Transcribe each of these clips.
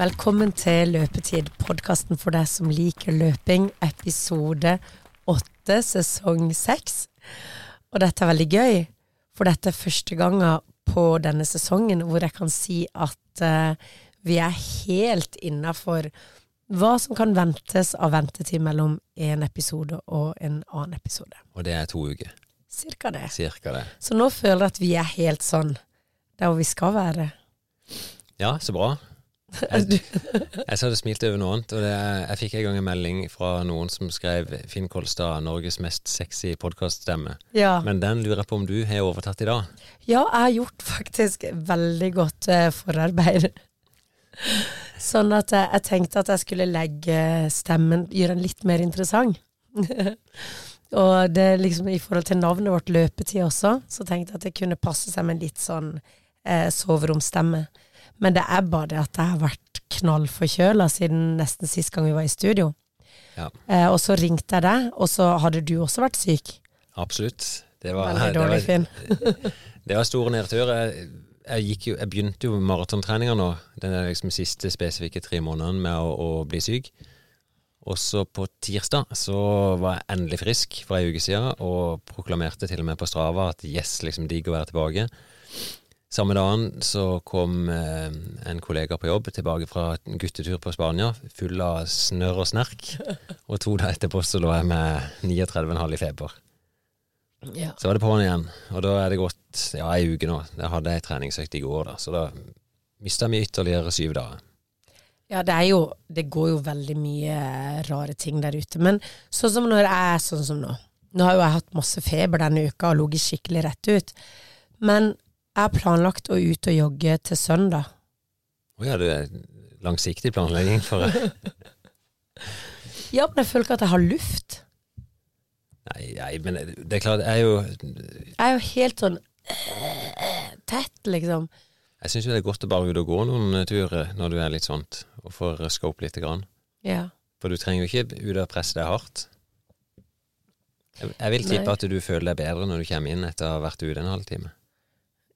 Velkommen til Løpetid, podkasten for deg som liker løping, episode åtte, sesong seks. Og dette er veldig gøy, for dette er første gangen på denne sesongen hvor jeg kan si at uh, vi er helt innafor hva som kan ventes av ventetid mellom en episode og en annen episode. Og det er to uker. Cirka det. Cirka det. Så nå føler jeg at vi er helt sånn der hvor vi skal være. Ja, så bra. Jeg, jeg hadde smilte over noe annet, og det, jeg fikk en gang en melding fra noen som skrev Finn Kolstad, Norges mest sexy podkaststemme. Ja. Men den lurer jeg på om du har overtatt i dag? ja, jeg har gjort faktisk veldig godt eh, forarbeid. Sånn at jeg, jeg tenkte at jeg skulle legge stemmen, gjøre den litt mer interessant. og det liksom i forhold til navnet vårt, Løpetid også, så tenkte jeg at det kunne passe seg med en litt sånn eh, soveromsstemme. Men det er bare det at jeg har vært knallforkjøla siden nesten sist gang vi var i studio. Ja, Eh, og så ringte jeg deg, og så hadde du også vært syk. absolutt. Det var, Veldig det dårlig, var, Finn. det var store nedturer. Jeg, jeg, jo, jeg begynte jo maratontreninga nå, den liksom siste spesifikke tre månedene med å, å bli syk. Og så på tirsdag så var jeg endelig frisk for ei uke siden, og proklamerte til og med på Strava at yes, liksom digg å være tilbake. Samme dagen så kom eh, en kollega på jobb tilbake fra en guttetur på Spania, full av snørr og snerk. Og to dager etterpå så lå jeg med 39,5 i feber. Ja. Så var det på'n igjen, og da er det gått ja, ei uke nå. Jeg hadde ei treningsøkt i går, da, så da mista vi ytterligere syv dager. Ja, det er jo Det går jo veldig mye rare ting der ute. Men sånn som når jeg er sånn som nå. Nå har jo jeg hatt masse feber denne uka og ligget skikkelig rett ut. Men jeg har planlagt å ut og jogge til søndag. Å ja, det er langsiktig planlegging for Ja, men jeg føler ikke at jeg har luft. Nei, nei, men det er klart, jeg er jo Jeg er jo helt sånn tett, liksom. Jeg syns jo det er godt å bare ut og gå noen turer når du er litt sånt, og få røska opp lite grann. Ja. For du trenger jo ikke ut og presse deg hardt. Jeg, jeg vil tippe at du føler deg bedre når du kommer inn etter å ha vært ute en halvtime.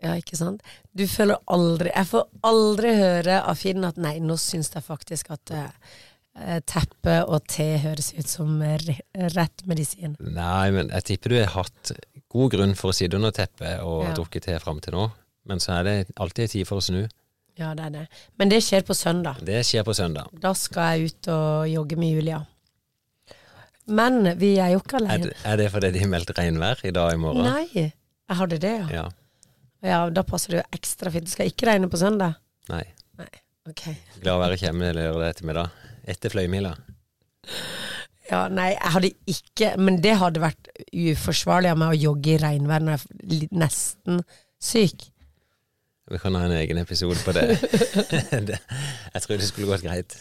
Ja, ikke sant? Du føler aldri Jeg får aldri høre av Finn at nei, nå syns jeg faktisk at eh, teppe og te høres ut som re rett medisin. Nei, men jeg tipper du har hatt god grunn for å sitte under teppet og Ja. drukke te fram til nå. Men så er det alltid tid for å snu. Ja, det er det. Men det skjer på søndag. Det skjer på søndag. Da skal jeg ut og jogge med Julia. Men vi er jo ikke Er alene. det, er det fordi de meldte regnvær i dag og i morgen? Nei, jeg hadde det, ja. Ja. Ja, Da passer det jo ekstra fint. Det skal ikke regne på søndag. Nei. Nei. Ok. Glad å være hjemme lørdag ettermiddag. Etter fløymila. Ja, nei, jeg hadde ikke Men det hadde vært uforsvarlig av meg å jogge i regnvær når jeg er nesten syk. Vi kan ha en egen episode på det. det jeg tror det skulle gått greit.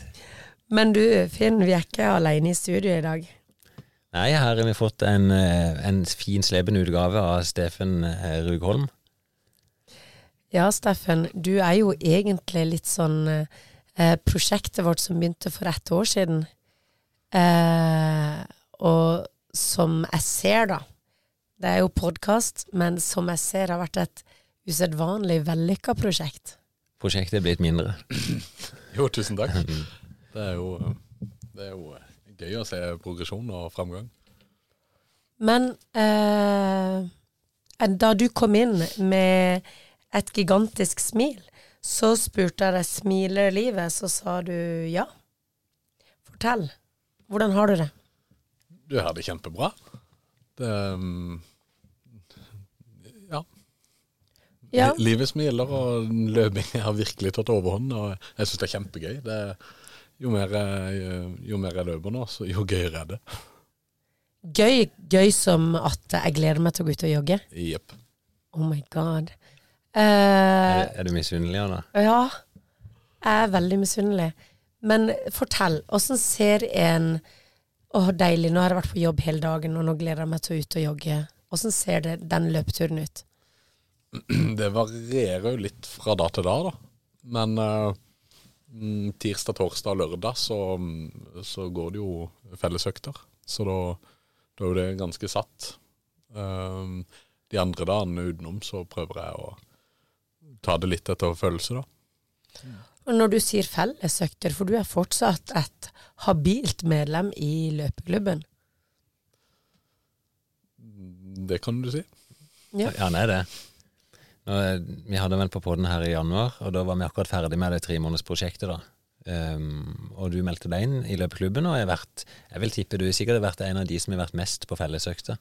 Men du, Finn, vi er ikke alene i studio i dag. Nei, her har vi fått en, eh, en fin slepen utgave av Steffen eh, Rugholm. Ja, Steffen, du er jo egentlig litt sånn eh, Prosjektet vårt som begynte for ett år siden, eh, og som jeg ser, da Det er jo podkast, men som jeg ser har vært et usedvanlig vellykka prosjekt. Prosjektet er blitt mindre. Jo, tusen takk. Det er jo, det er jo gøy å se progresjon og framgang. Men eh, da du kom inn med et gigantisk smil, så spurte jeg deg smiler livet, så sa du ja. Fortell. Hvordan har du det? Du har det kjempebra. Det um, Ja. Ja. Livet smiler, og løping har virkelig tatt overhånd. Og jeg syns det er kjempegøy. Det jo, mer jeg, jo mer jeg løper nå, så jo gøyere er det. Gøy, gøy som at jeg gleder meg til å gå ut og jogge. Jepp. Oh my god. Eh, Er, er du misunnelig, Anna? ja, jeg er veldig misunnelig. Men fortell, åssen ser en Å, deilig, nå har jeg vært på jobb hele dagen, og nå gleder jeg meg til å ut og jogge. Åssen ser det, den løpeturen ut? Det varierer jo litt fra da til da, da. Men eh, mm, tirsdag, torsdag og lørdag så, mm, så går det jo fellesøkter. Så da, da er jo det ganske satt. Uh, de andre dagene utenom så prøver jeg å ta det litt etter følelse, da. Og når du sier fellesøkter, for du er fortsatt et habilt medlem i løpeklubben. Det kan du si. Ja. Ja, han er det. Nå, vi hadde vel på podden her i januar, og da var vi akkurat ferdig med det tremånedersprosjektet. da. Um, og du meldte deg inn i løpeklubben, og jeg, vært, jeg vil tippe du sikkert har vært en av de som har vært mest på fellesøkter.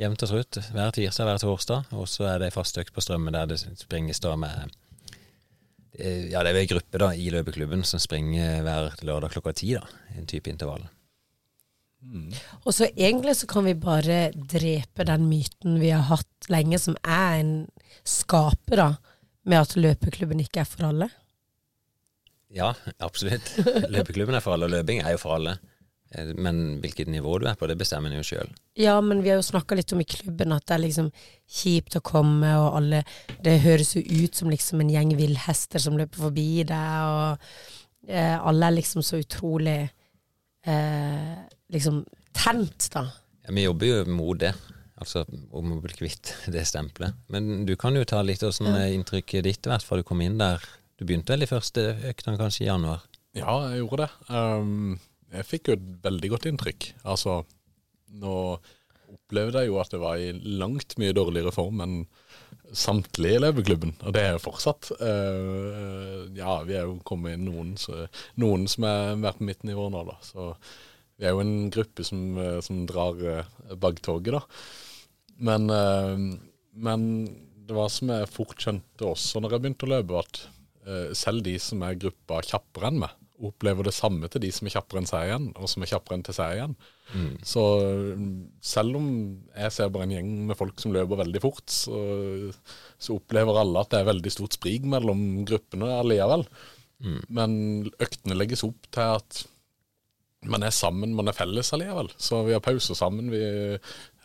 Jevnt og trutt. Hver tirsdag, hver torsdag. Og så er det ei fast økt på Strømmen der det springes da med eh, Ja, det er ei gruppe da i løpeklubben som springer hver lørdag klokka ti, da. En type intervall. Og så egentlig så kan vi bare drepe den myten vi har hatt lenge, som er en skaper da, med at løpeklubben ikke er for alle. Ja, absolutt. Løpeklubben er for alle, og løping er jo for alle. Eh, Men hvilket nivå du er på, det bestemmer en jo sjøl. Ja, men vi har jo snakka litt om i klubben at det er liksom kjipt å komme, og alle Det høres jo ut som liksom en gjeng villhester som løper forbi deg, og eh, alle er liksom så utrolig eh, liksom tent, da. Ja, vi jobber jo mot det, altså om å bli kvitt det stempelet. Men du kan jo ta litt av åssen inntrykket ditt hvert fra du kom inn der. Du begynte vel i første øktene kanskje i januar? Ja, jeg gjorde det. Um, jeg fikk jo et veldig godt inntrykk. Altså, nå opplevde jeg jo at det var i langt mye dårligere form enn samtlige i løpeklubben, og det er jo fortsatt. Uh, ja, vi er jo kommet inn noen, så, noen som har vært på mitt nivå nå, da. Så vi er jo en gruppe som, eh, som drar uh, bagtoget, da. Men, uh, men det var som jeg fort skjønte også når jeg begynte å løpe, at uh, selv de som er gruppa kjappere enn meg, opplever det samme til de som er kjappere enn seg igjen, og som er kjappere enn til seg igjen. Så mm, selv om jeg ser bare en gjeng med folk som løper veldig fort, så, så opplever alle at det er veldig stort sprik mellom gruppene allikevel. Men øktene legges opp til at man er sammen, man er felles allikevel. Så vi har pauser sammen, vi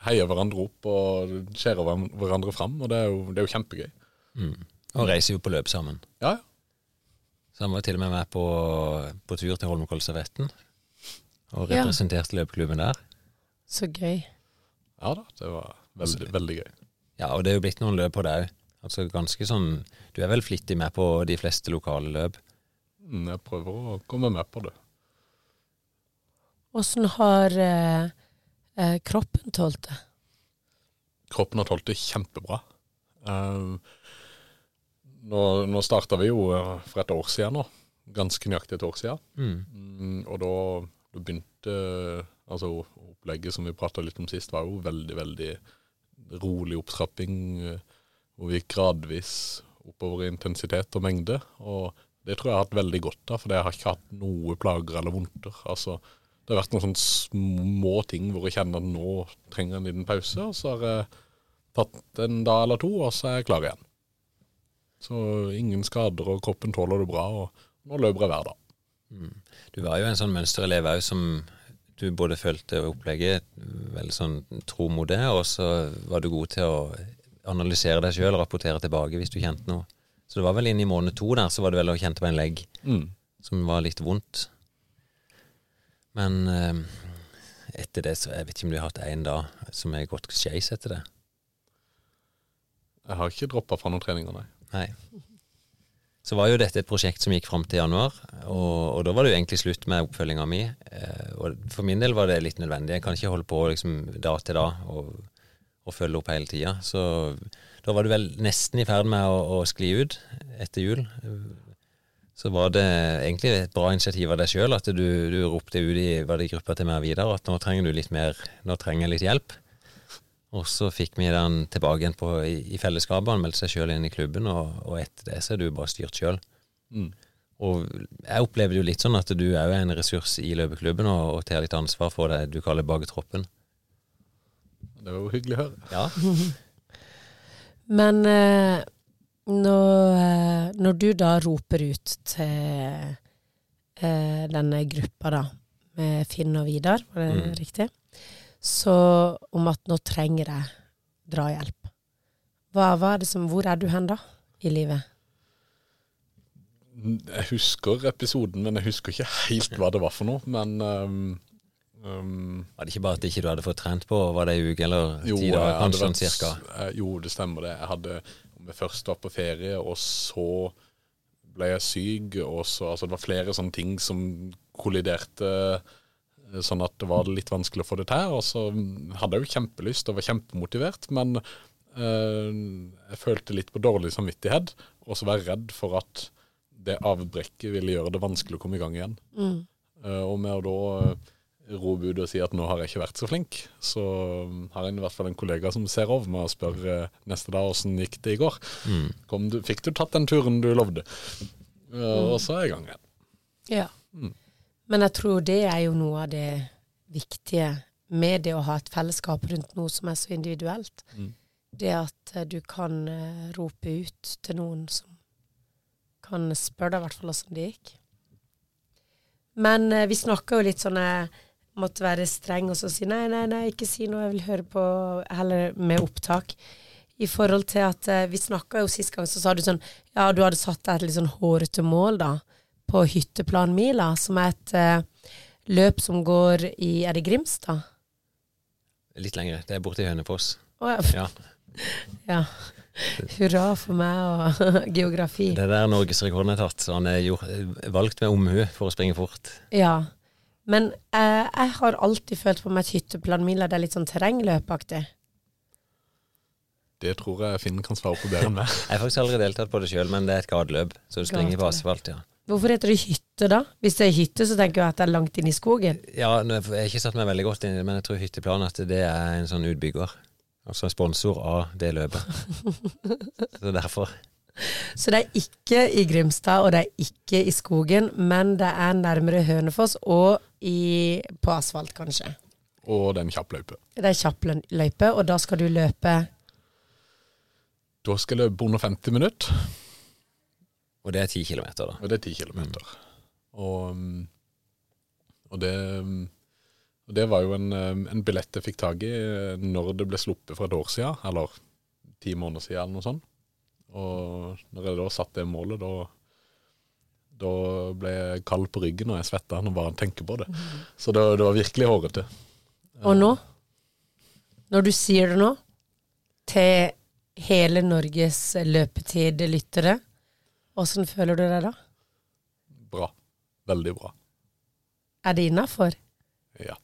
heier hverandre opp og skjærer hverandre- fram, og det er jo, det er jo kjempegøy. Og reiser jo på løp sammen. Ja, ja. Så han var til og med med på, på tur til Holmenkollservetten. Og Ja. representerte løpeklubben der. Så gøy. Ja da, det var veldig, veldig gøy. Ja, og det er jo blitt noen løp på deg òg. Altså ganske sånn Du er vel flittig med på de fleste lokale løp? Mm, Jeg prøver å komme med på det. Åssen har eh, eh, kroppen tålt det? Kroppen har tålt det kjempebra. Eh, nå nå starta vi jo eh, for et år siden nå. Ganske nøyaktig et år siden. Mm. Mm, og da, da begynte Altså opplegget som vi prata litt om sist, var jo veldig, veldig rolig opptrapping. eh, Hvor vi gikk gradvis oppover i intensitet og mengde. Og det tror jeg jeg har hatt veldig godt av, for jeg har ikke hatt noe plager eller vondter. Altså, det har vært noen sånne små ting hvor jeg kjenner at nå trenger jeg en liten pause, og så har jeg tatt en dag eller to, og så er jeg klar igjen. Så ingen skader, og kroppen tåler det bra, og nå løper jeg hver dag. Du var jo en sånn mønsterelev òg som du både følte opplegget veldig sånn tro mot det, og så var du god til å analysere deg sjøl og rapportere tilbake hvis du kjente noe. Så det var vel inn i måned to der, så var det vel å kjente på en legg Mm. som var litt vondt. Men eh, etter det, så jeg vet ikke om du har hatt én dag som er gått skeis etter det. Jeg har ikke droppa fra noen treninger, nei. Nei. Så var jo dette et prosjekt som gikk fram til januar, og, og da var det jo egentlig slutt med oppfølginga mi. Eh, og for min del var det litt nødvendig. Jeg kan ikke holde på liksom da til da og, og følge opp hele tida. Så da var du vel nesten i ferd med å, å skli ut etter jul. Så var det egentlig et bra initiativ av deg sjøl at du, du ropte ut i i gruppa til meg videre at nå trenger du litt mer, nå trenger jeg litt hjelp. Og så fikk vi den tilbake igjen på, i, i fellesskapet. Han meldte seg sjøl inn i klubben, og, og etter det så er du bare styrt sjøl. Mm. Og jeg opplever det jo litt sånn at du er jo en ressurs i løpeklubben og, og tar litt ansvar for det du kaller baketroppen. Det var jo hyggelig å høre. Ja. Men eh, når, eh, når du da roper ut til eh, denne gruppa, da, med Finn og Vidar, var det Mm. riktig? Så om at nå trenger jeg drahjelp. Hva, hva er det som, hvor er du hen da, i livet? Jeg husker episoden, men jeg husker ikke helt hva det var for noe. Men um, um, Var det ikke bare at ikke du hadde fått trent på, var det ei uke eller ti dager, kanskje sånn cirka? eh, jo, det stemmer det. Jeg hadde om jeg først var på ferie, og så ble jeg syk, og så altså, det var flere sånne ting som kolliderte eh, sånn at det var litt vanskelig å få det til. Og så hadde jeg jo kjempelyst og var kjempemotivert, men eh, jeg følte litt på dårlig samvittighet, og så var jeg redd for at det avbrekket ville gjøre det vanskelig å komme i gang igjen. Eh, og med å da ro budet og si at nå har jeg ikke vært så flink, så har jeg i hvert fall en kollega som ser over meg og spør eh, neste dag åssen gikk det i går. Kom du, fikk du tatt den turen du lovde? Eh, Og så er jeg i gang igjen. Ja. Men jeg tror det er jo noe av det viktige med det å ha et fellesskap rundt noe som er så individuelt. Det at eh, du kan eh, rope ut til noen som kan spørre deg i hvert fall åssen det gikk. Men eh, vi snakka jo litt sånn jeg måtte være streng og så si nei, nei, nei, ikke si noe, jeg vil høre på heller med opptak. I forhold til at vi snakka jo sist gang, så sa du sånn Ja, du hadde satt deg et litt sånn hårete mål, da, på Hytteplanmila, som er et eh, løp som går i Er det Grimstad? Litt lenger. Det er borte i Hønefoss. Oh, ja. Ja. ja. Hurra for meg og geografi. Det er der norgesrekorden er tatt. Så han er gjort, valgt med omhu for å springe fort. Ja. Men eh, jeg har alltid følt på meg at Hytteplanmila det er litt sånn terrengløpaktig. Det tror jeg Finn kan svare på bedre enn meg. Jeg har faktisk aldri deltatt på det sjøl, men det er et gateløp. Så du springer på asfalt, ja. Hvorfor heter det hytte, da? Hvis det er hytte, så tenker jeg at det er langt inn i skogen. Ja, Jeg har ikke satt meg veldig godt inn i det, men jeg tror Hytteplan at det er en sånn utbygger. Altså sponsor av det løpet. Så derfor. Så det er ikke i Grimstad, og det er ikke i skogen, men det er nærmere Hønefoss og i, på asfalt, kanskje. Og det er en kjapp løype. Det er kjapp løype, og da skal du løpe Da skal jeg løpe under 50 minutter, Og det er ti kilometer, da. og det er ti kilometer. Og, um, og det um, og det var jo en, um, en billett jeg fikk tak i uh, når det ble sluppet for et år siden, eller ti måneder siden, eller noe sånt. Og når jeg da satte det målet, da, da ble jeg kald på ryggen og jeg svetta når bare tenker på det. Så det, det var virkelig hårete. Og nå, når du sier det nå, til hele Norges løpetid-lyttere, åssen føler du deg da? Bra. Veldig bra. Er det innafor? Ja.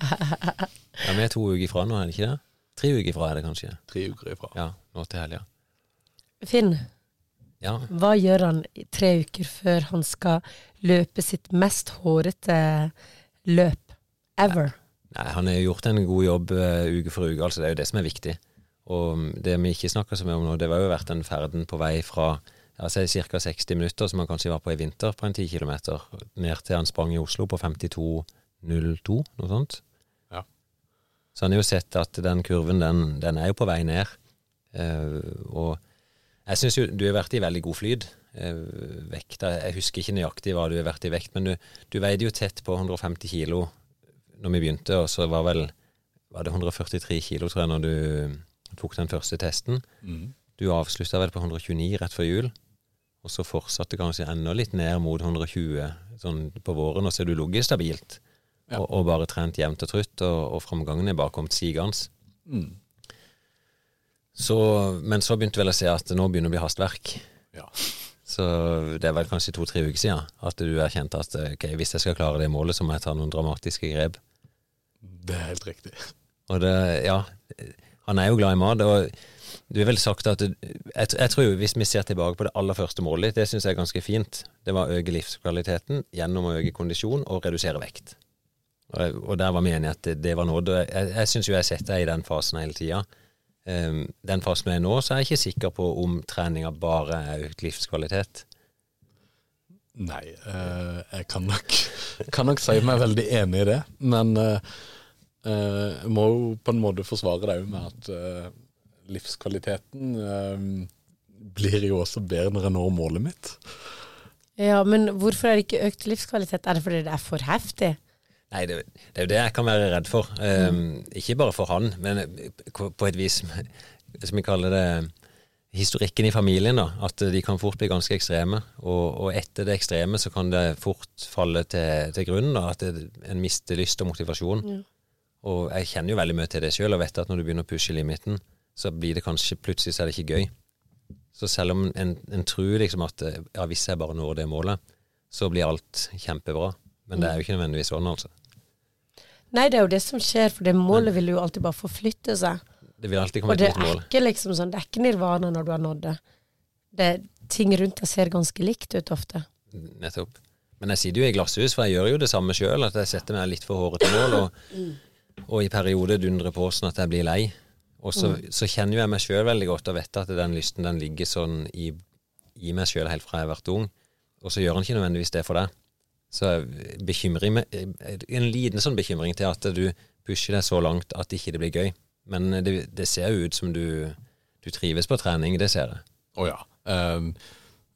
Ja, Vi er to uker ifra nå, er det ikke det? Tre uker ifra er det kanskje. Tre uker ifra. Ja, nå til helga. Finn, Ja. hva gjør han tre uker før han skal løpe sitt mest hårete løp ever? Nei, han har gjort en god jobb uh, uke for uke, altså det er jo det som er viktig. Og det vi ikke snakka så mye om nå, det var jo vært den ferden på vei fra altså ca. 60 minutter, som han kanskje var på i vinter, på en 10 km, ned til han sprang i Oslo på 52,02, noe sånt. Ja. Så han har jo sett at den kurven, den, den er jo på vei ned. Uh, og jeg syns jo du har vært i veldig god flyt. Uh, vekta Jeg husker ikke nøyaktig hva du har vært i vekt, men du, du veide jo tett på 150 kilo når vi begynte, og så var vel var det 143 kilo, tror jeg, når du tok den første testen. Mm. Du avslutta vel på 129 rett før jul, og så fortsatte kanskje enda litt ned mot 120 sånn på våren, og så er du ligget stabilt. Ja. Og, og bare trent jevnt og trutt, og, og framgangen er bare kommet sigende. Mm. Så, men så begynte vel å se at nå begynner det å bli hastverk. Ja. Så det er vel kanskje to-tre uker siden at du erkjente at okay, hvis jeg skal klare det målet, så må jeg ta noen dramatiske grep. Det er helt riktig. Og det, ja, han er jo glad i mat. og du har vel sagt at jeg, jeg tror Hvis vi ser tilbake på det aller første målet ditt, det syns jeg er ganske fint. Det var å øke livskvaliteten gjennom å øke kondisjon og redusere vekt. Og, og der var vi enige at det, var nådd. Jeg, jeg syns jo jeg har sett deg i den fasen hele tida. Um, den fasen jeg er nå, så er jeg ikke sikker på om treninga bare er økt livskvalitet. Nei, eh, jeg kan nok, kan nok si meg veldig enig i det. Men eh, eh, jeg må jo på en måte forsvare det òg med at eh, livskvaliteten eh, blir jo også bedre når jeg når målet mitt. Ja, men hvorfor er det ikke økt livskvalitet? Er det fordi det er for heftig? Nei, det, det er jo det jeg kan være redd for. Um, Ikke bare for han, men på på et vis, som vi kaller det, historikken i familien. da, At de kan fort bli ganske ekstreme. Og, og etter det ekstreme så kan det fort falle til, til grunnen, da, At det, en mister lyst og motivasjon. Ja. Og jeg kjenner jo veldig mye til det sjøl, og vet at når du begynner å pushe limiten, så blir det kanskje plutselig så er det ikke gøy. Så selv om en, en tror liksom at eh, ja, hvis jeg bare når det målet, så blir alt kjempebra. Men det er jo ikke nødvendigvis sånn, altså. Nei, det er jo det som skjer, for det målet vil jo alltid bare forflytte seg. Det vil alltid komme Og et det nytt er mål. ikke liksom sånn, det er ikke nirvana når du har nådd det. det. Ting rundt deg ser ganske likt ut ofte. Nettopp. Men jeg sitter jo i glasshus, for jeg gjør jo det samme sjøl. At jeg setter meg litt for hårete mål, og, og i perioder dundrer på sånn at jeg blir lei. Og så, så kjenner jo jeg meg sjøl veldig godt og vet at den lysten den ligger sånn i, i meg sjøl helt fra jeg har vært ung. Og så gjør han ikke nødvendigvis det for deg. Så jeg meg En liten sånn bekymring til at du pusher deg så langt at ikke det blir gøy. Men det, det ser jo ut som du, du trives på trening, det ser jeg. Å ja. Um,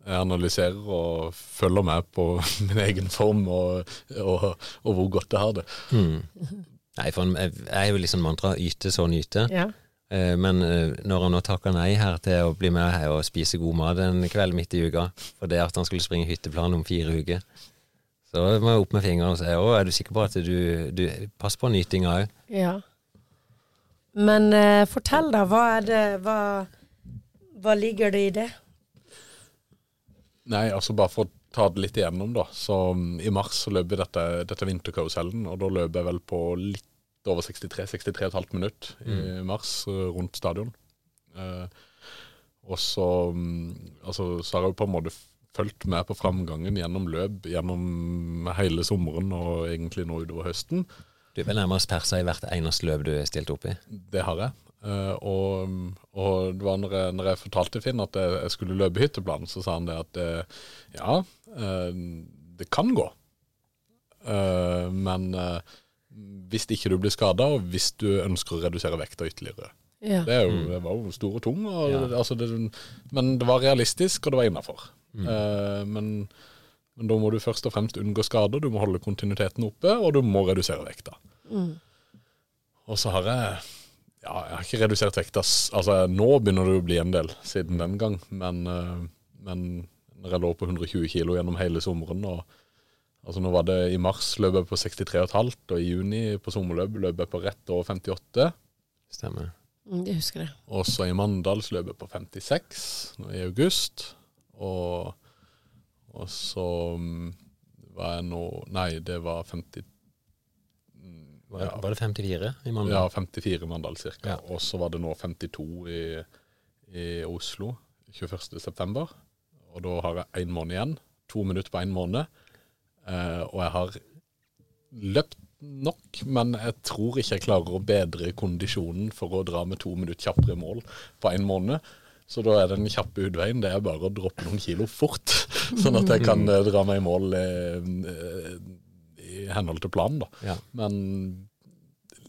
Jeg analyserer og følger med på min egen form og, og, og hvor godt jeg har det. Nei, for jeg, jeg er jo liksom mantra yte, så nyte. Ja. Eh, Men eh, når han nå takker nei her til å bli med her og spise god mat en kveld midt i uka, for det at han skulle springe hytteplan om fire uker, så må jeg opp med fingeren og si å, er du sikker på at du, du Pass på nytinga òg. ja. Men uh, fortell, da. Hva er det Hva, hva ligger det i det? Nei, altså bare for å ta det litt igjennom, da. Så um, i mars så løper dette, dette vinterkarusellen, og da løper jeg vel på litt over 63-63,5 minutt i mars eh, rundt stadion. Eh, og så um, altså, så har jeg på en måte fulgt med på framgangen gjennom løp gjennom hele sommeren og egentlig nå utover høsten. Du er vel nærmest persa i hvert eneste løp du er stilt opp i. Det har jeg. Uh, og, og det var når jeg, når jeg fortalte Finn at jeg, jeg skulle løpe hytteplan, så sa han det at eh, ja, uh, det kan gå. Men eh, hvis ikke du blir skada, og hvis du ønsker å redusere vekta ytterligere. Ja. Det, er jo, det var jo stor og tung, og, Ja. altså det, men det var realistisk, og det var innafor. men, men da må du først og fremst unngå skader, du må holde kontinuiteten oppe, og du må redusere vekta. Og så har jeg ja, jeg har ikke redusert vekta Altså, nå begynner det å bli en del siden den gang, men, eh, men når jeg lå på 120 kilo gjennom hele sommeren og Altså, nå var det I mars løp jeg på 63,5, og i juni på sommerløp løp jeg på rett over 58. Stemmer. Mm, Jeg husker det. Og så i Mandals løp jeg på 56 nå i august. Og, og så mm, var jeg nå Nei, det var 50 Var, Ja. var det 54 i Mandal? Ja, 54 i Mandal ca. Ja. Og så var det nå 52 i, i Oslo 21.9. Og da har jeg én måned igjen. To minutter på én måned. Eh, og jeg har løpt nok, men jeg tror ikke jeg klarer å bedre kondisjonen for å dra med to minutter kjappere mål på én måned. Så da er den kjappe utveien det er bare å droppe noen kilo fort, sånn at jeg kan eh, dra meg i mål eh, i henhold til planen. da. Ja. Men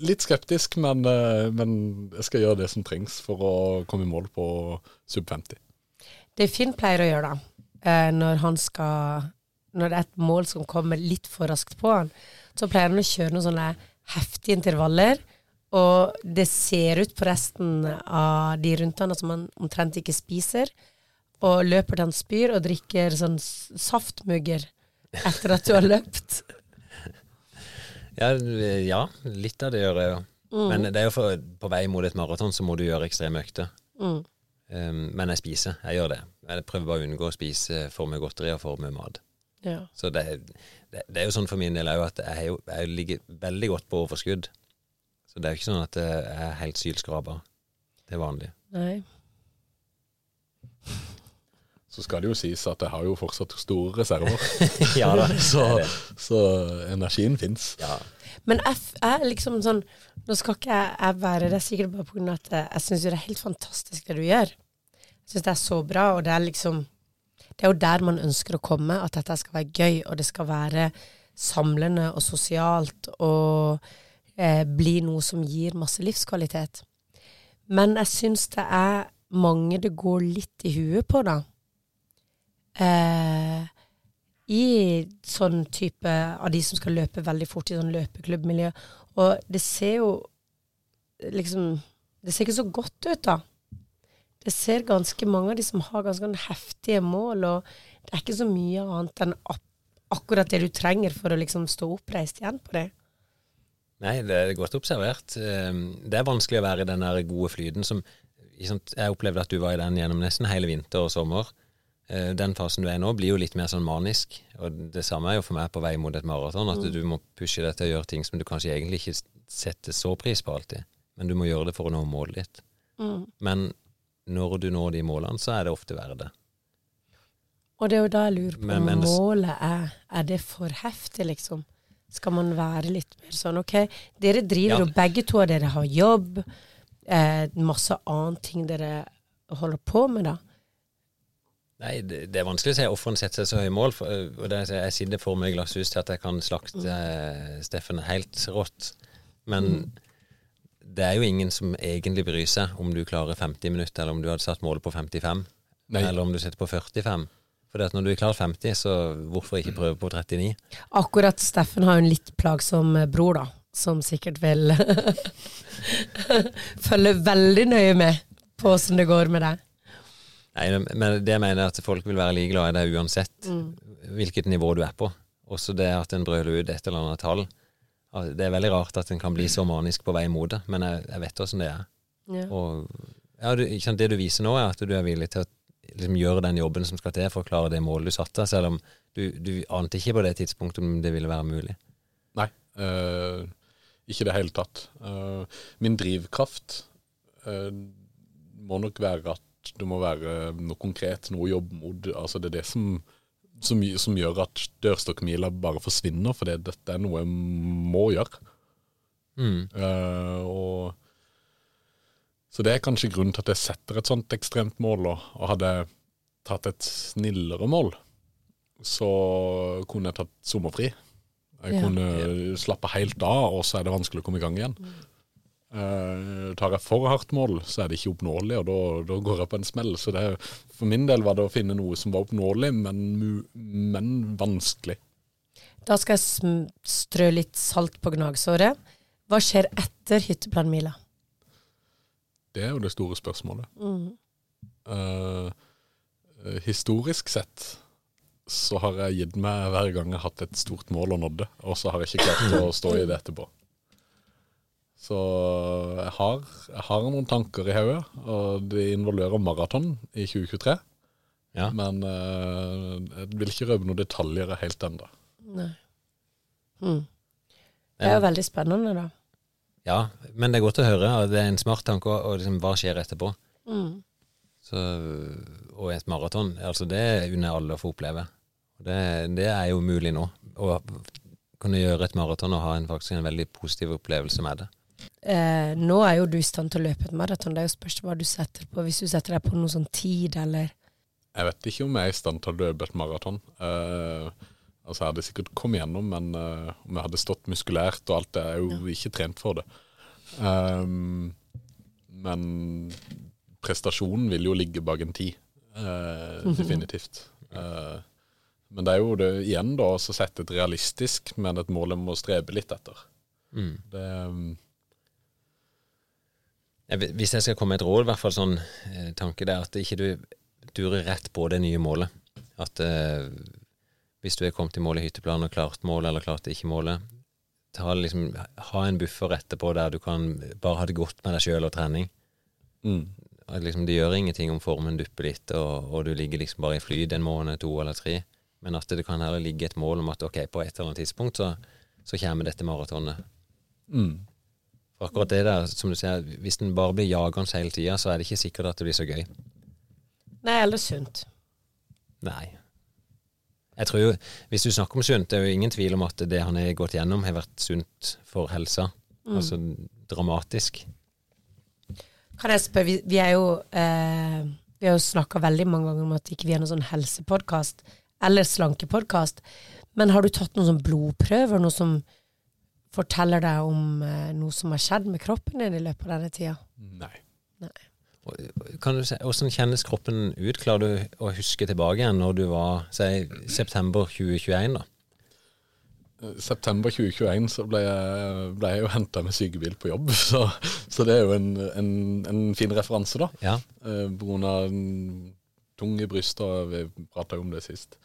litt skeptisk, men, eh, men jeg skal gjøre det som trengs for å komme i mål på sub 50. Det Finn pleier å gjøre, da, eh, når han skal Når det er et mål som kommer litt for raskt på han, så pleier han å kjøre noen sånne heftige intervaller. Og det ser ut på resten av de rundt han som han omtrent ikke spiser. Og løper til han spyr og drikker sånn saftmugger etter at du har løpt. Ja, ja, litt av det gjør jeg jo. Men det er jo for, på vei mot et maraton så må du gjøre ekstreme økter. Mm. Um, men jeg spiser, jeg gjør det. Jeg prøver bare å unngå å spise for mye godteri og for mye mat. Ja. Så det, det, det er jo sånn for min del òg at jeg, er jo, jeg ligger veldig godt på overskudd. Så det er jo ikke sånn at jeg er helt sylskrapa til vanlig. Nei. Så skal det jo sies at jeg har jo fortsatt store reserver, ja da. så, så energien fins. Ja. Men jeg, er liksom sånn Nå skal ikke jeg, jeg være det, sikkert bare pga. at jeg syns det er helt fantastisk det du gjør. Jeg syns det er så bra, og det er liksom Det er jo der man ønsker å komme, at dette skal være gøy, og det skal være samlende og sosialt og eh, bli noe som gir masse livskvalitet. Men jeg syns det er mange det går litt i huet på, da. Eh, i sånn type av de som skal løpe veldig fort i sånn løpeklubbmiljø. Og det ser jo liksom Det ser ikke så godt ut, da. Det ser ganske mange av de som har ganske sånn heftige mål, og det er ikke så mye annet enn akkurat det du trenger for å liksom stå oppreist igjen på det. Nei, det er godt observert. Um, Det er vanskelig å være i den der gode flyten som Jeg opplevde at du var i den gjennom nesten hele vinter og sommer. Eh, Den fasen du er i nå, blir jo litt mer sånn manisk. Og det samme er jo for meg på vei mot et maraton. At du må pushe deg til å gjøre ting som du kanskje egentlig ikke setter så pris på alltid. Men du må gjøre det for å nå målet ditt. Mm. Men når du når de målene, så er det ofte verdt det. Og det er jo da jeg lurer på Men- men om målet er Er det for heftig, liksom? Skal man være litt mer sånn OK, dere driver Ja. begge to, dere har jobb, eh, masse annet ting dere holder på med, da. Nei, det, det er vanskelig å si han setter seg så høye mål. For, øh, og det, jeg sitter for meg glasshus til at jeg kan slakte mm. Steffen helt rått. Men det er jo ingen som egentlig bryr seg om du klarer 50 minutter, eller om du hadde satt målet på 55, Nei. eller om du setter på 45. For når du er klart 50, så hvorfor ikke prøve på 39? Akkurat Steffen har jo en litt plagsom eh, bror, da, som sikkert vil følge veldig nøye med på åssen det går med deg. Nei, men det jeg mener er at folk vil være like glad i deg uansett hvilket nivå du er på. Også det at en brøler ut et eller annet tall. Det er veldig rart at en kan bli så manisk på vei mot det, men jeg, jeg vet åssen det er. Ja. Og ja, du, ikke sant, det du viser nå, er at du er villig til å liksom, gjøre den jobben som skal til for å klare det målet du satte, selv om du, du ante ikke på det tidspunktet om det ville være mulig. Nei, øh, ikke i det hele tatt. Uh, min drivkraft eh, må nok være at det må være noe konkret, noe jobbmod. Altså det er det som, som, som gjør at dørstokkmila bare forsvinner, for dette er noe jeg må gjøre. Mm. Uh, og så det er kanskje grunnen til at jeg setter et sånt ekstremt mål. Og, og hadde jeg tatt et snillere mål, så kunne jeg tatt sommerfri. Jeg Ja. kunne slappe helt av, og så er det vanskelig å komme i gang igjen. Eh, tar jeg for hardt mål, så er det ikke oppnåelig, og da, da går jeg på en smell. Så det, for min del var det å finne noe som var oppnåelig, men, men vanskelig. Da skal jeg strø litt salt på gnagsåret. Hva skjer etter hytteplanmila? Det er jo det store spørsmålet. Mm. Eh, historisk sett så har jeg gitt meg hver gang jeg har hatt et stort mål og nådd det, og så har jeg ikke klart å stå i det etterpå. Så jeg har, jeg har noen tanker i hodet, og det involverer maraton i 2023. Ja. Men uh, jeg vil ikke røpe noen detaljer helt ennå. Nei. Hmm. Det er jo veldig spennende, da. Ja, men det er godt å høre, og det er en smart tanke, og og liksom, hva skjer etterpå? Mm. Så, og et maraton, altså det unner alle å få oppleve. Det, det er jo mulig nå. Å kunne gjøre et maraton og ha en, faktisk en veldig positiv opplevelse med det. Eh, nå er jo du i stand til å løpe et maraton. Det er jo spørsmål hva du setter på. Hvis du setter deg på noen sånn tid, eller Jeg vet ikke om jeg er i stand til å løpe et maraton. Eh, altså jeg hadde sikkert kommet gjennom, men eh, om jeg hadde stått muskulært og alt, det er jo ikke trent for det. Um, men prestasjonen vil jo ligge bak en tid. eh, definitivt. Eh, men det er jo det igjen da å sette et realistisk, men et mål jeg må strebe litt etter. Mm. Det, um, Jeg vet- Hvis jeg skal komme med et råd, i hvert fall sånn eh, tanke, det er at ikke du durer rett på det nye målet. At eh, hvis du er kommet i mål i hytteplanen og klart målet, eller klart ikke målet, ta liksom, ha en buffer etterpå der du kan bare ha det godt med deg sjøl og trening. mm, At liksom, det gjør ingenting om formen dupper litt, og, og du ligger liksom bare i flyt en måned, to eller tre. Men at det kan heller ligge et mål om at ok, på et eller annet tidspunkt så, så kommer dette maratonet. mm. Akkurat det der, som du sier, hvis den bare blir jagende hele tida, så er det ikke sikkert at det blir så gøy. Nei, eller sunt. Nei. Jeg tror jo, Hvis du snakker om sunt, det er jo ingen tvil om at det han har gått gjennom, har vært sunt for helsa. Altså dramatisk. Kan jeg spørre, vi, vi er jo eh, Vi har jo snakka veldig mange ganger om at ikke vi er noen sånn helsepodkast eller slankepodkast. Men har du tatt noen sånn blodprøver, noe som forteller deg om eh, noe som har skjedd med kroppen din i løpet av denne tida? Nei. Nei. Kan du se, Hvordan kjennes kroppen ut? Klarer du å huske tilbake igjen når du var si, september 2021? da? september 2021 så ble jeg, ble jeg jo henta med sykebil på jobb, så, så det er jo en, en, en fin referanse, da. Ja. Eh, en tung i brystet, og vi prata jo om det sist.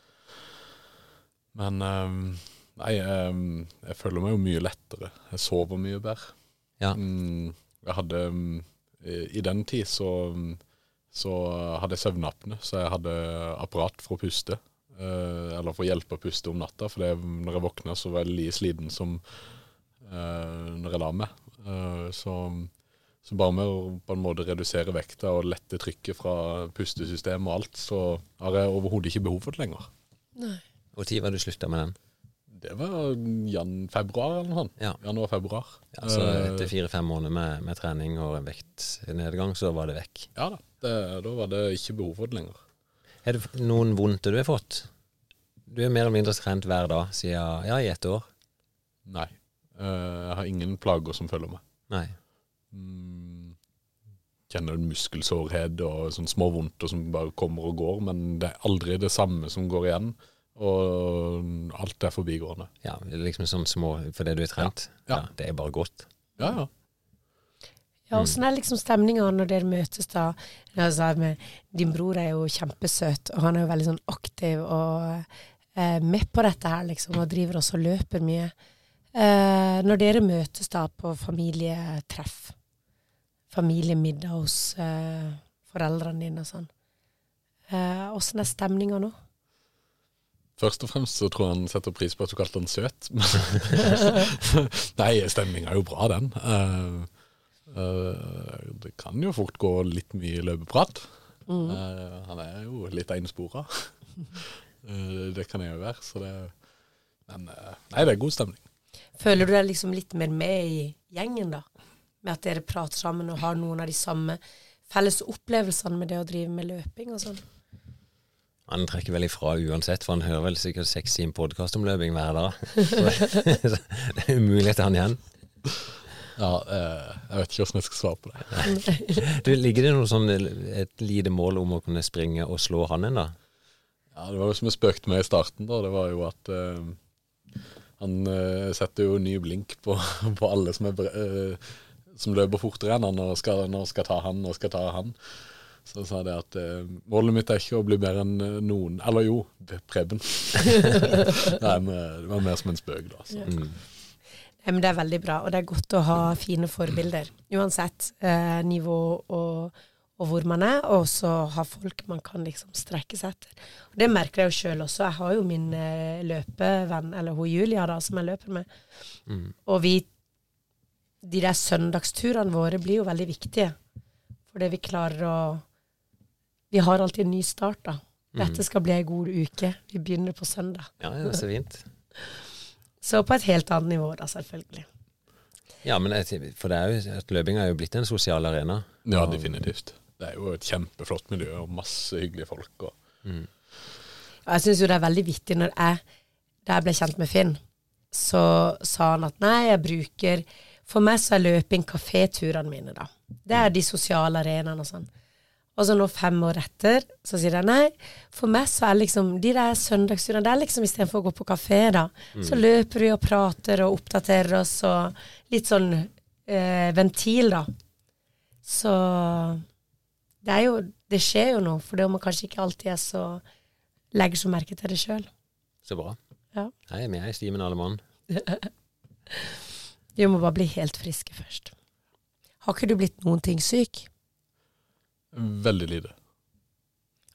Men eh, nei, eh, jeg føler meg jo mye lettere. Jeg sover mye bedre. ja. Mm, jeg hadde mm, i, i den tid så, så hadde jeg søvnapne, så jeg hadde apparat for å puste. Eh, eller for å hjelpe å puste om natta, for det, når jeg våkna, så var jeg like sliten som eh, når jeg la meg. Eh, så, så bare med å på en måte redusere vekta og lette trykket fra pustesystemet og alt, så har jeg overhodet ikke behov for det lenger. Tid var du slutta med den? Det var jan-februar eller noe sånt. Ja. Januar-februar. Ja, så Eh, etter fire-fem måneder med, med trening og en vektnedgang, så var det vekk. Ja da. Det, da var det ikke behov for det lenger. Er det noen vondter du har fått? Du er mer eller mindre trent hver dag siden ja, i ett år. Nei. Eh, jeg har ingen plager som følger meg. Nei. Mm, kjenner en muskelsårhet og sånne små vondter som bare kommer og går, men det er aldri det samme som går igjen. Og alt er forbigående. Ja, liksom sånn små fordi du er trent. Ja. det er bare godt. Ja, ja. Ja, Åssen er liksom stemninga når dere møtes da? Altså, med, din bror er jo kjempesøt, og han er jo veldig sånn aktiv og eh, med på dette her, liksom, og driver også og løper mye. Eh, når dere møtes da på familietreff, familiemiddag hos eh, foreldrene dine og sånn, åssen er stemninga nå? Først og fremst så tror jeg han setter pris på at du kalte han søt. Nei, stemninga er jo bra, den. Uh, uh, det kan jo fort gå litt mye løpeprat. Eh, han er jo litt enspora. uh, det kan jeg jo være, så det Men nei, det er god stemning. Føler du deg liksom litt mer med i gjengen, da? Med at dere prater sammen og har noen av de samme felles opplevelsene med det å drive med løping og sånn? Han trekker vel ifra uansett, for han hører vel sikkert seks timer podkast om løping hver dag. Så det er umulig til han igjen. Ja, eh, jeg vet ikke hvordan jeg skal svare på det. Du, ligger det noe sånn et lite mål om å kunne springe og slå han en, da? Ja, Det var jo som jeg spøkte med i starten, da. Det var jo at uh, han uh, setter jo ny blink på, på alle som, er, eh, som løper fortere enn han og skal, nå skal ta han og skal ta han. Så sa det at eh, målet mitt er ikke å bli bedre enn eh, noen Eller jo, Preben. Nei, men det var mer som en spøk, da. Så. Mm. Nei, men det er veldig bra, og det er godt å ha fine forbilder. Uansett eh, nivå og, og hvor man er, og så ha folk man kan liksom strekke seg etter. Og Det merker jeg jo sjøl også. Jeg har jo min eh, løpevenn, eller hun Julia, da, som jeg løper med. Mm. Og vi De der søndagsturene våre blir jo veldig viktige. Fordi vi klarer å Vi har alltid en ny start, da. Dette skal bli ei god uke. Vi begynner på søndag. Ja, ja, så fint. Så på et helt annet nivå, da, selvfølgelig. Ja, men jeg, for det er jo, at løping er jo blitt en sosial arena. Ja, definitivt. Det er jo et kjempeflott miljø og masse hyggelige folk. Og, Mm. Jeg syns jo det er veldig viktig når jeg Da jeg ble kjent med Finn, så sa han at nei, jeg bruker For meg så er løping kaféturene mine, da. Det er de sosiale arenaene og sånn. Og så nå fem år etter, så sier jeg nei, for meg så er liksom de der søndagsturene Det er liksom istedenfor å gå på kafé, da, så løper vi og prater og oppdaterer oss og litt sånn eh, ventil, da. Så det er jo Det skjer jo noe, for det om man kanskje ikke alltid er så legger så merke til det sjøl. Så bra. Ja. Nei, vi er i stimen alle mann. Vi må bare bli helt friske først. Har ikke du blitt noen ting syk? Veldig lite.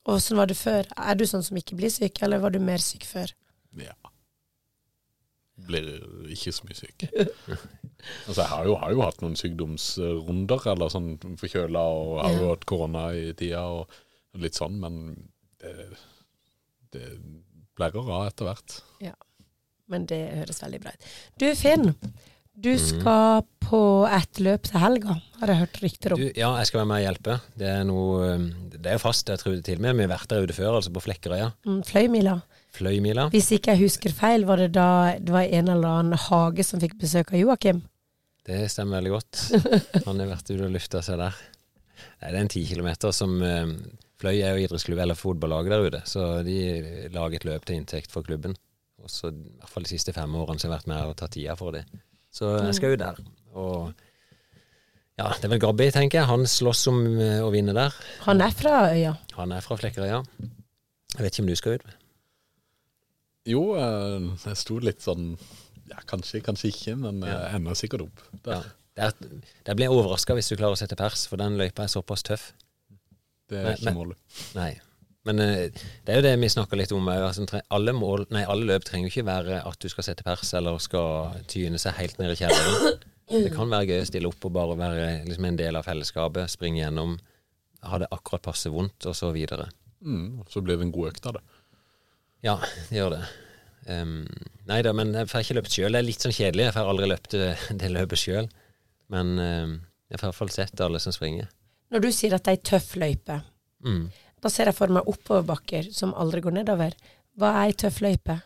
Åssen var det før? Er du sånn som ikke blir syk, eller var du mer syk før? Ja. Blir ikke så mye syk. altså, jeg har jo, har jo hatt noen sykdomsrunder, eller sånn forkjøla, og har jo hatt korona i tida, og litt sånn, men det, det blærer av etter hvert. Men det høres veldig bra ut. Du Finn, du skal på et løp til helga, har jeg hørt rykter om. Du, ja, jeg skal være med og hjelpe. Det er noe um, Det er fast, jeg tror til og med. Vi har vært der ute før, altså på Flekkerøya. Mm, Fløymila. Fløymila. Hvis ikke jeg husker feil, var det da det var en eller annen hage som fikk besøk av Joakim? Det stemmer veldig godt. Han har vært ute og lufta seg der. Nei, det er en ti kilometer som um, Fløy er jo idrettsklubb eller fotballaget der ute, så de lager et løp til inntekt for klubben. Og så i hvert fall de siste fem årene så har jeg vært med og tatt tida for det. Så jeg skal ut der. Og ja, det er vel Gabby, tenker jeg. Han slåss om uh, å vinne der. Han er fra øya. Han er fra Flekkerøya. Jeg vet ikke om du skal ut. Jo, eh, jeg sto litt sånn Ja, kanskje, kanskje ikke, men jeg ender sikkert opp. Ja. Der. Det blir jeg blir overraska hvis du klarer å sette pers, for den løypa er såpass tøff. Det er Men- ikke målet. Nei. Men eh, det er jo det vi snakker litt om. eh, Altså, alle, mål, nei, alle løp trenger jo ikke være at du skal sette pers eller skal tyne seg helt ned i kjelleren. Det kan være gøy å stille opp og bare være liksom, en del av fellesskapet. Springe gjennom, ha det akkurat passe vondt, og så videre. Mm, så blir det en god økt av det. Ja, det gjør det. Um, nei da, men jeg får ikke løpt sjøl. Det er litt sånn kjedelig. Jeg får aldri løpt det, det løpet sjøl. Men um, jeg får i hvert fall sett alle som springer. Når du sier at det er ei tøff løype, Mm. Da ser jeg for meg oppoverbakker som aldri går nedover. Hva er ei tøff løype?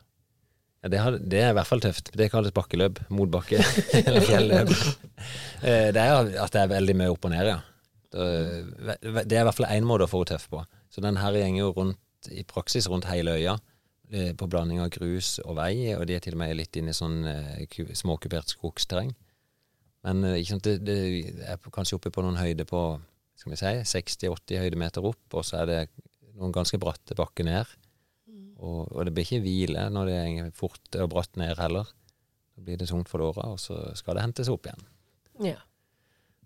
Ja, det, har, det er i hvert fall tøft. Det kalles bakkeløp. Motbakke. eller fjelløp. Eh, Det er at det er veldig mye opp og ned, ja. Det det er i hvert fall én måte å få henne tøff på. Så den her gjenger jo rundt, i praksis rundt hele øya, eh, på blanding av grus og vei, og de er til og med litt inne i sånn eh, småkupert skogsterreng. Men eh, det, det er kanskje oppe på noen høyde på skal vi si, 60-80 høydemeter opp, og så er det noen ganske bratte bakker ned. Og, og det blir ikke hvile når det er fort og bratt ned heller. Da blir det tungt for låra, og så skal det hentes opp igjen. Ja.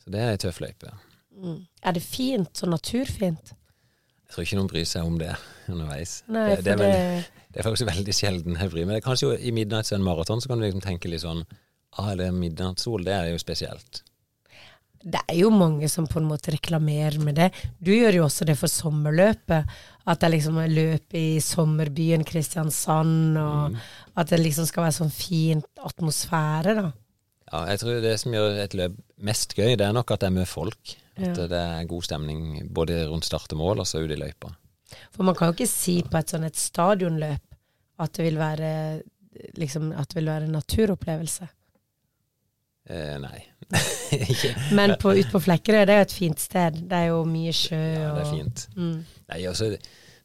Så det er ei tøff løype. Mm. Er det fint? Så naturfint? Jeg tror ikke noen bryr seg om det underveis. Nei, det, det, er for det, er faktisk veldig sjelden jeg bryr meg. Kanskje jo I Midnight maraton så kan du liksom tenke litt sånn Ah, det er midnattssol, det er jo spesielt. Det er jo mange som på en måte reklamerer med det. Du gjør jo også det for sommerløpet. At det liksom er løp i sommerbyen Kristiansand, og at det liksom skal være sånn fint atmosfære, da. Ja, jeg tror det som gjør et løp mest gøy, det er nok at det er mye folk. At Ja. det er god stemning både rundt start og mål, og så ute i løypa. For man kan jo ikke si på et sånn et stadionløp at det vil være liksom at det vil være en naturopplevelse. Eh, nei. Men på, ut på Flekkerøy, det er jo et fint sted. Det er jo mye sjø Ja, det er og fint. Mm. Nei, altså,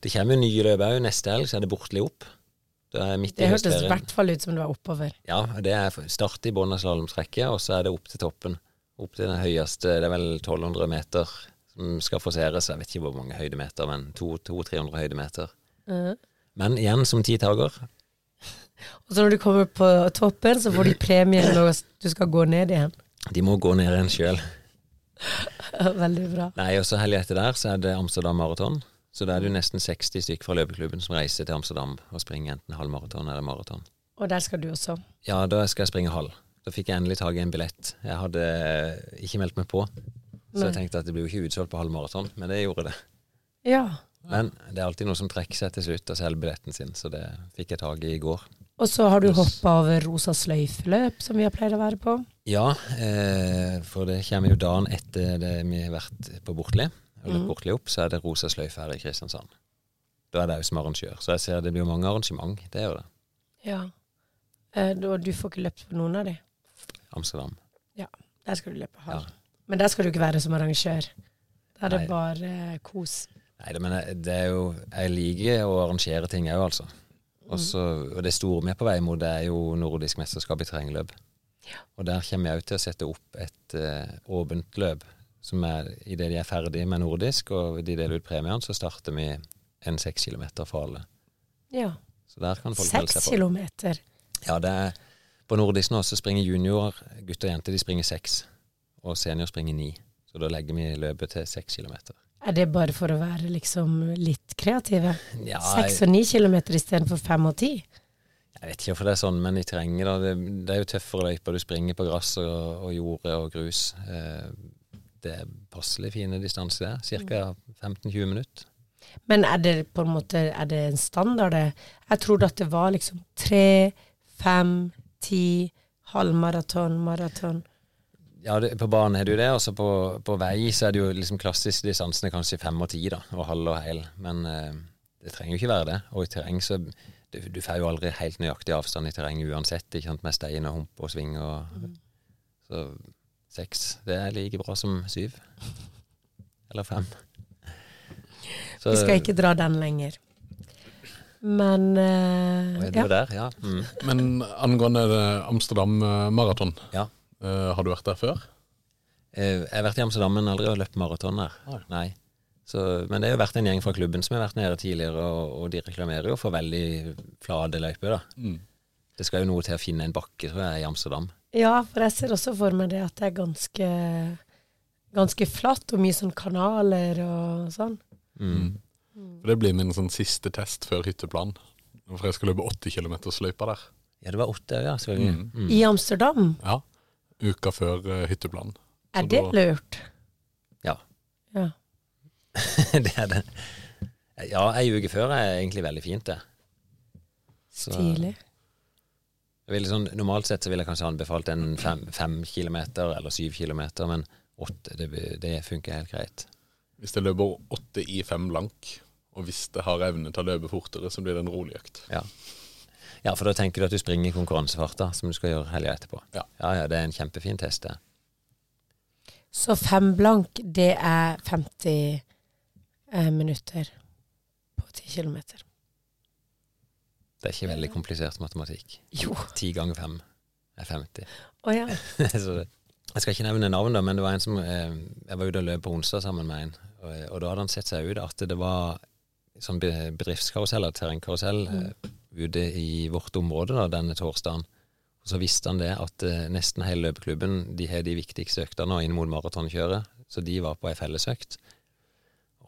det kommer jo nye løp òg. Neste helg så er det Bortli opp. Det er midt i Det hørtes i hvert fall ut som det var oppover. Ja, det er start i bunnen av slalåmstrekket, og så er det opp til toppen. Opp til den høyeste, det er vel 1200 meter som skal forseres. Jeg vet ikke hvor mange høydemeter, men 200-300 høydemeter. Mhm. Men igjen, som tidtaker, Og så når du kommer på toppen, så får de premie når du skal gå ned igjen. de må gå ned igjen sjøl. Veldig bra. Nei, og så helga etter der så er det Amsterdam Maraton. Så da er det jo nesten 60 stykker fra løpeklubben som reiser til Amsterdam og springer enten halvmaraton eller maraton. Og der skal du også. Ja, da skal jeg springe halv. Da fikk jeg endelig tak i en billett. Jeg hadde ikke meldt meg på, så Nei. jeg tenkte at det blir jo ikke utsolgt på halv maraton, men det gjorde det. Ja. Men det er alltid noe som trekker seg til slutt og selger billetten sin, så det fikk jeg tak i i går. Og så har du hoppa over Rosa sløyfeløp, som vi har pleid å være på. Ja, eh, for det kommer jo dagen etter det vi har vært på Bortli. Eller mm. Bortli opp, så er det Rosa sløyfe her i Kristiansand. Da er det òg som arrangør. Så jeg ser det blir mange arrangement. Det er jo det. Ja. Eh, da- du får ikke løpt på noen av de. Amsterdam. Ja. Der skal du løpe halv. Ja. Men der skal du ikke være som arrangør. Da er det bare eh, kos. Nei, men jeg- det er jo Jeg liker å arrangere ting òg, altså. Mm. Og det store vi er på vei mot, det er jo nordisk mesterskap i terrengløp. Og der kommer jeg òg til å sette opp et uh, åpent løp. Som er idet de er ferdig med nordisk, og de deler ut premien, så starter vi en seks kilometer for alle. Ja. Så der kan folk Seks på. kilometer. Ja, det er På nordisk nå så springer junior, gutter og jenter, de springer seks. Og senior springer ni. Så da legger vi løpet til seks kilometer. Er det bare for å være liksom litt kreative? Ja, Seks og ni kilometer istedenfor fem og ti? jeg vet ikke hvorfor det er sånn, men i terrenget, da. Det, det er jo tøffere løyper. Du springer på gress og, og jorde og grus. Eh, det er passelig fine distanser, der. Ca. 15-20 minutter. Men er det på en måte er det en standard? Jeg trodde at det var liksom tre, fem, ti, halvmaraton, maraton. Ja, det, på banen er det jo det. Og så på, på vei så er det jo liksom klassiske distansene kanskje fem og ti, da. Og halv og hel. Men eh, det trenger jo ikke være det. Og i terreng så Du, du får jo aldri helt nøyaktig avstand i terreng uansett, ikke sant, med stein og hump og sving og Så seks, det er like bra som syv. Eller fem. Så, Vi skal ikke dra den lenger. Men uh, ja. der, ja. Mm. Men angående Amsterdam eh, Maraton, ja. Eh, har du vært der før? Uh, Jeg har vært i Amsterdam, men aldri løpt maraton der. Nei. Nei. Så, men det har jo vært en gjeng fra klubben som har vært nede tidligere, og, og de reklamerer jo for veldig flate løyper. Mm. Det skal jo noe til å finne en bakke, tror jeg, i Amsterdam. Ja, for jeg ser også for meg det at det er ganske, ganske flatt, og mye sånn kanaler og sånn. Mm. For Det blir min sånn siste test før hytteplan. For jeg skal løpe 80 km løypa der. Ja, det var åtte, ja. Mm. Mm. I Amsterdam, Ja, Uka før hytteplanen. er det da- lurt? Ja. Ja. det er det. Ja, ei uke før er egentlig veldig fint, det. Så- Stilig. Sånn, normalt sett så ville jeg kanskje anbefalt en fem, fem kilometer eller syv kilometer, men åtte, det, det funker helt greit. Hvis jeg løper åtte i fem blank, og hvis jeg har evne til å løpe fortere, så blir det en rolig økt. Ja. Ja, for da tenker du at du springer i konkurransefart, da, som du skal gjøre helga etterpå. Ja. ja, ja, det er en kjempefin test, det. Så fem blank, det er 50 eh, minutter på 10 kilometer. Det er ikke veldig komplisert matematikk. Jo. 10 ganger 5 er 50. Å ja. så det, jeg skal ikke nevne navn, da, men det var en som eh, Jeg var ute og løp på onsdag sammen med en, og, og da hadde han sett seg ut at det var sånn bedriftskarusell terrengkarusell mm. ute i vårt område da, denne torsdagen. Og så visste han det at eh, nesten hele løpeklubben de har de viktigste øktene inn mot maratonkjøret, så de var på ei fellesøkt.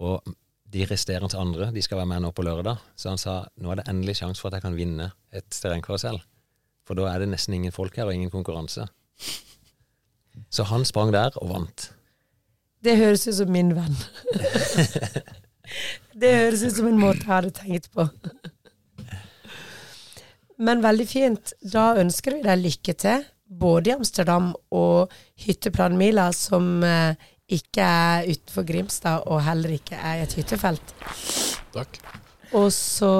Og de resterende andre de skal være med nå på lørdag, så han sa nå er det endelig sjanse for at jeg kan vinne et terrengkarusell. For da er det nesten ingen folk her og ingen konkurranse. Så han sprang der og vant. Det høres ut som min venn. det høres ut som en måte jeg hadde tenkt på. Men veldig fint. Da ønsker vi deg lykke til, både i Amsterdam og hytteplanmila, som eh, ikke er utenfor Grimstad, og heller ikke er i et hyttefelt. Takk. Og så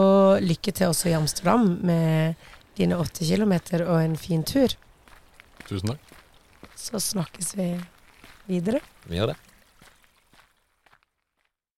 lykke til også i Amsterdam med dine åtte kilometer og en fin tur. Tusen takk. Så snakkes vi videre. Vi gjør det.